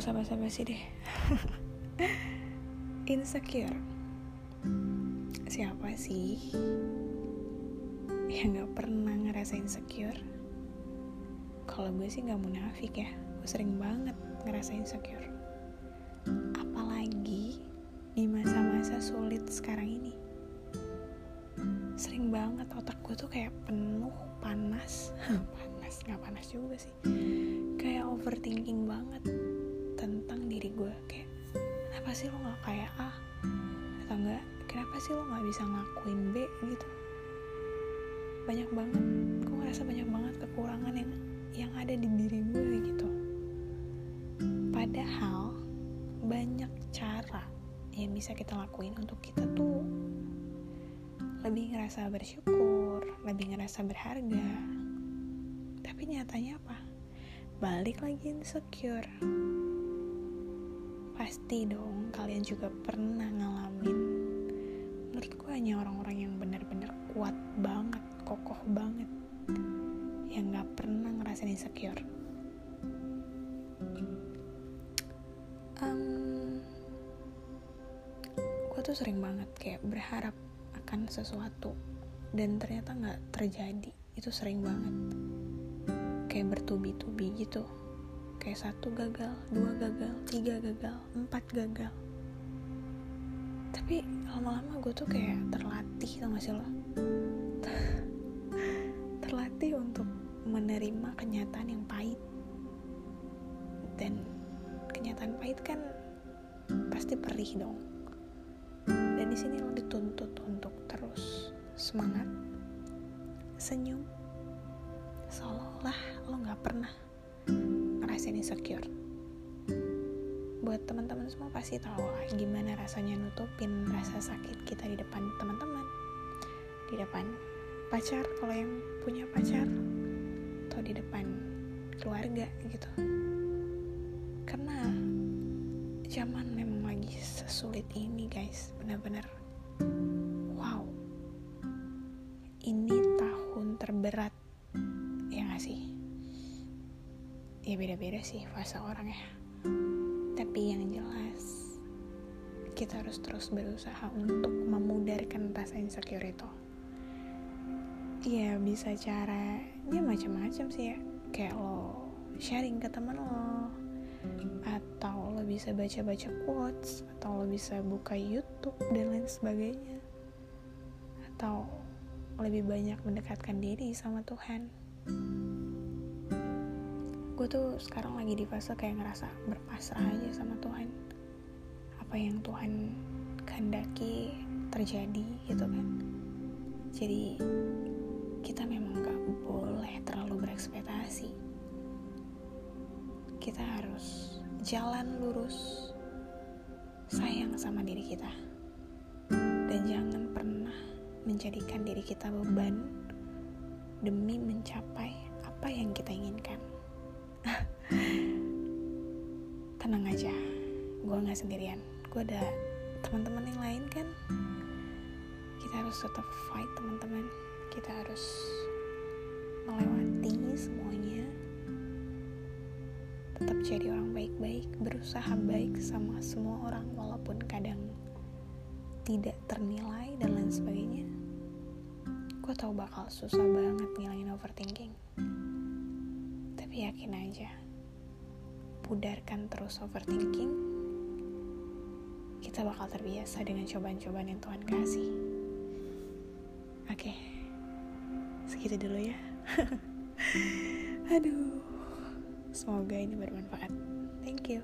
usah basa-basi deh insecure. Siapa sih yang gak pernah ngerasa insecure? Kalau gue sih gak munafik ya. Gue sering banget ngerasa insecure. Apalagi di masa-masa sulit sekarang ini. Sering banget otak gue tuh kayak penuh panas. Panas nggak panas juga sih. Kayak overthinking banget tentang diri gue kayak kenapa sih lo nggak kayak A? Atau enggak kenapa sih lo nggak bisa ngakuin B? Gitu. Banyak banget gue ngerasa banyak banget kekurangan yang yang ada di diri gue gitu. Padahal banyak cara yang bisa kita lakuin untuk kita tuh lebih ngerasa bersyukur lebih ngerasa berharga. Tapi nyatanya apa? Balik lagi insecure pasti dong kalian juga pernah ngalamin. Menurutku hanya orang-orang yang benar-benar kuat banget kokoh banget yang gak pernah ngerasain insecure. Um, gue tuh sering banget kayak berharap akan sesuatu dan ternyata nggak terjadi. Itu sering banget. Kayak bertubi-tubi gitu kayak satu gagal dua gagal tiga gagal empat gagal. Tapi lama-lama gue tuh kayak terlatih tau gak sih lo? Terlatih untuk menerima kenyataan yang pahit. Dan kenyataan pahit kan pasti perih dong. Dan di sini lo dituntut untuk terus semangat senyum seolah-olah lo nggak pernah ngerasain insecure buat teman-teman semua pasti tahu lah gimana rasanya nutupin rasa sakit kita di depan teman-teman. Di depan pacar kalau yang punya pacar atau di depan keluarga gitu. Karena zaman memang lagi sesulit ini guys. Benar-benar wow. Ini tahun terberat ya gak sih ya beda-beda sih fase orang ya. Tapi yang jelas kita harus terus berusaha untuk memudarkan rasa insecure itu ya bisa caranya macam-macam sih ya. Kayak lo sharing ke teman lo atau lo bisa baca-baca quotes atau lo bisa buka YouTube dan lain sebagainya. Atau lebih banyak mendekatkan diri sama Tuhan gue tuh sekarang lagi di fase kayak ngerasa berpasrah aja sama Tuhan. Apa yang Tuhan kehendaki terjadi gitu kan. Jadi kita memang gak boleh terlalu berekspektasi. Kita harus jalan lurus sayang sama diri kita. Dan jangan pernah menjadikan diri kita beban demi mencapai apa yang kita inginkan tenang aja gue nggak sendirian. Gue ada teman-teman yang lain kan? Kita harus tetap fight teman-teman. Kita harus melewati semuanya. Tetap jadi orang baik-baik berusaha baik sama semua orang walaupun kadang tidak ternilai dan lain sebagainya. Gue tau bakal susah banget ngilangin overthinking tapi yakin aja pudarkan terus overthinking kita bakal terbiasa dengan cobaan-cobaan yang Tuhan kasih. Oke segitu dulu ya. Aduh semoga ini bermanfaat. Thank you